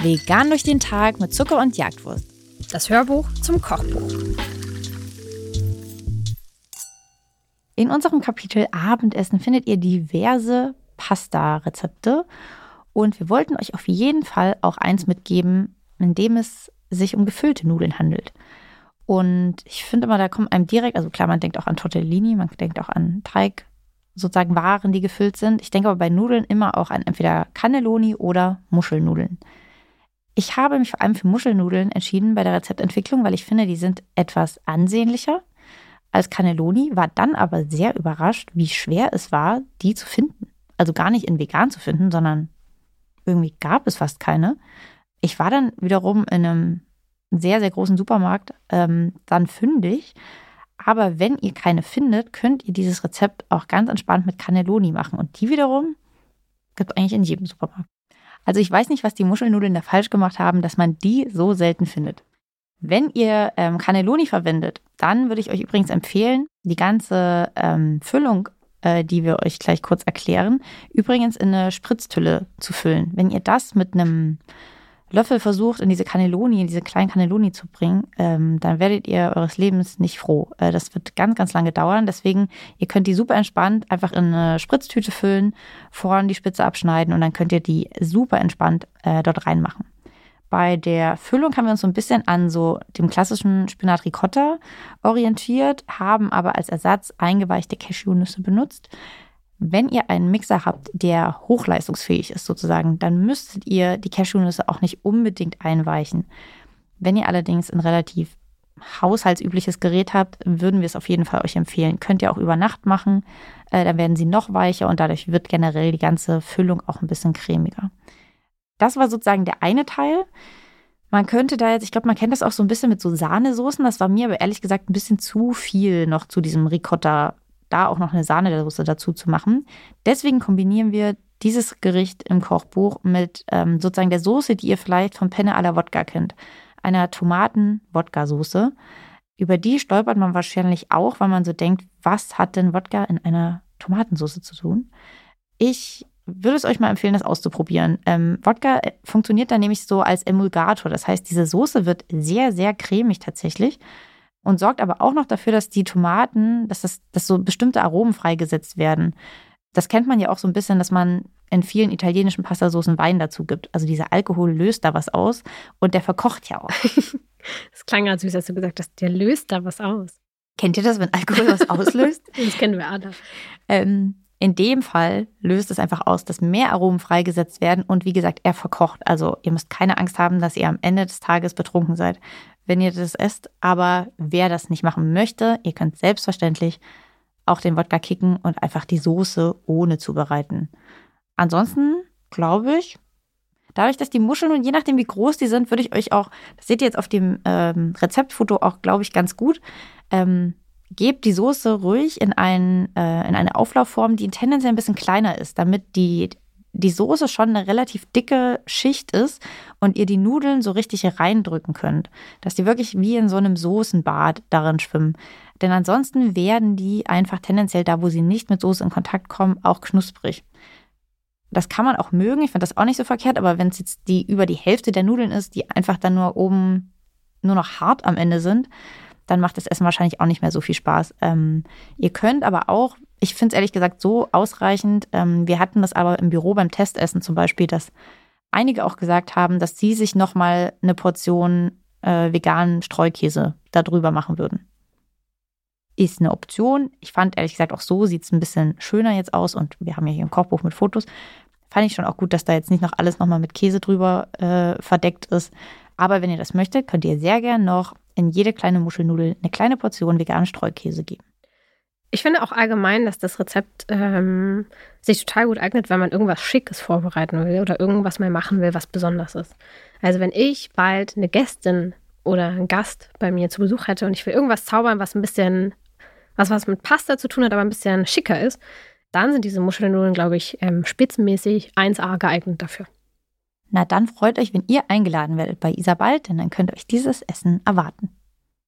Vegan durch den Tag mit Zucker und Jagdwurst. Das Hörbuch zum Kochbuch. In unserem Kapitel Abendessen findet ihr diverse Pasta-Rezepte und wir wollten euch auf jeden Fall auch eins mitgeben, in dem es sich um gefüllte Nudeln handelt. Und ich finde immer, da kommt einem direkt, also klar, man denkt auch an Tortellini, man denkt auch an Teig, sozusagen Waren, die gefüllt sind. Ich denke aber bei Nudeln immer auch an entweder Cannelloni oder Muschelnudeln. Ich habe mich vor allem für Muschelnudeln entschieden bei der Rezeptentwicklung, weil ich finde, die sind etwas ansehnlicher als Cannelloni, war dann aber sehr überrascht, wie schwer es war, die zu finden. Also gar nicht in vegan zu finden, sondern irgendwie gab es fast keine. Ich war dann wiederum in einem sehr, sehr großen Supermarkt ähm, dann fündig. Aber wenn ihr keine findet, könnt ihr dieses Rezept auch ganz entspannt mit Cannelloni machen. Und die wiederum gibt es eigentlich in jedem Supermarkt. Also ich weiß nicht, was die Muschelnudeln da falsch gemacht haben, dass man die so selten findet. Wenn ihr ähm, Cannelloni verwendet, dann würde ich euch übrigens empfehlen, die ganze ähm, Füllung, äh, die wir euch gleich kurz erklären, übrigens in eine Spritztülle zu füllen. Wenn ihr das mit einem Löffel versucht, in diese Cannelloni, in diese kleinen Cannelloni zu bringen, ähm, dann werdet ihr eures Lebens nicht froh. Äh, das wird ganz, ganz lange dauern. Deswegen, ihr könnt die super entspannt einfach in eine Spritztüte füllen, vorn die Spitze abschneiden und dann könnt ihr die super entspannt äh, dort reinmachen. Bei der Füllung haben wir uns so ein bisschen an so dem klassischen Spinat Ricotta orientiert, haben aber als Ersatz eingeweichte Cashewnüsse benutzt. Wenn ihr einen Mixer habt, der hochleistungsfähig ist sozusagen, dann müsstet ihr die Cashewnüsse auch nicht unbedingt einweichen. Wenn ihr allerdings ein relativ haushaltsübliches Gerät habt, würden wir es auf jeden Fall euch empfehlen. Könnt ihr auch über Nacht machen, äh, dann werden sie noch weicher und dadurch wird generell die ganze Füllung auch ein bisschen cremiger. Das war sozusagen der eine Teil. Man könnte da jetzt, ich glaube, man kennt das auch so ein bisschen mit so Sahnesoßen. Das war mir aber ehrlich gesagt ein bisschen zu viel noch zu diesem Ricotta, da auch noch eine Sahnesoße dazu zu machen. Deswegen kombinieren wir dieses Gericht im Kochbuch mit ähm, sozusagen der Soße, die ihr vielleicht von Penne alla Wodka kennt. Einer Tomaten-Wodka-Soße. Über die stolpert man wahrscheinlich auch, weil man so denkt, was hat denn Wodka in einer Tomatensoße zu tun? Ich würde es euch mal empfehlen, das auszuprobieren. Ähm, Wodka äh, funktioniert dann nämlich so als Emulgator. Das heißt, diese Soße wird sehr, sehr cremig tatsächlich und sorgt aber auch noch dafür, dass die Tomaten, dass, das, dass so bestimmte Aromen freigesetzt werden. Das kennt man ja auch so ein bisschen, dass man in vielen italienischen Pastasoßen Wein dazu gibt. Also dieser Alkohol löst da was aus und der verkocht ja auch. das klang gerade süß, als du gesagt hast, der löst da was aus. Kennt ihr das, wenn Alkohol was auslöst? das kennen wir alle. Ähm, in dem Fall löst es einfach aus, dass mehr Aromen freigesetzt werden und wie gesagt, er verkocht. Also ihr müsst keine Angst haben, dass ihr am Ende des Tages betrunken seid, wenn ihr das esst. Aber wer das nicht machen möchte, ihr könnt selbstverständlich auch den Wodka kicken und einfach die Soße ohne zubereiten. Ansonsten glaube ich, dadurch, dass die Muscheln und je nachdem, wie groß die sind, würde ich euch auch, das seht ihr jetzt auf dem ähm, Rezeptfoto auch, glaube ich, ganz gut, ähm, gebt die Soße ruhig in, ein, äh, in eine Auflaufform, die tendenziell ein bisschen kleiner ist, damit die, die Soße schon eine relativ dicke Schicht ist und ihr die Nudeln so richtig reindrücken könnt. Dass die wirklich wie in so einem Soßenbad darin schwimmen. Denn ansonsten werden die einfach tendenziell da, wo sie nicht mit Soße in Kontakt kommen, auch knusprig. Das kann man auch mögen, ich finde das auch nicht so verkehrt, aber wenn es jetzt die über die Hälfte der Nudeln ist, die einfach dann nur oben nur noch hart am Ende sind, dann macht das Essen wahrscheinlich auch nicht mehr so viel Spaß. Ähm, ihr könnt aber auch, ich finde es ehrlich gesagt so ausreichend, ähm, wir hatten das aber im Büro beim Testessen zum Beispiel, dass einige auch gesagt haben, dass sie sich nochmal eine Portion äh, veganen Streukäse darüber machen würden. Ist eine Option. Ich fand ehrlich gesagt auch so sieht es ein bisschen schöner jetzt aus und wir haben ja hier ein Kochbuch mit Fotos. Fand ich schon auch gut, dass da jetzt nicht noch alles nochmal mit Käse drüber äh, verdeckt ist. Aber wenn ihr das möchtet, könnt ihr sehr gern noch in jede kleine Muschelnudel eine kleine Portion veganen Streukäse geben. Ich finde auch allgemein, dass das Rezept ähm, sich total gut eignet, wenn man irgendwas Schickes vorbereiten will oder irgendwas mal machen will, was besonders ist. Also wenn ich bald eine Gästin oder einen Gast bei mir zu Besuch hätte und ich will irgendwas zaubern, was ein bisschen, was was mit Pasta zu tun hat, aber ein bisschen schicker ist, dann sind diese Muschelnudeln, glaube ich, ähm, spitzenmäßig 1A geeignet dafür. Na dann freut euch, wenn ihr eingeladen werdet bei Isabald, denn dann könnt ihr euch dieses Essen erwarten.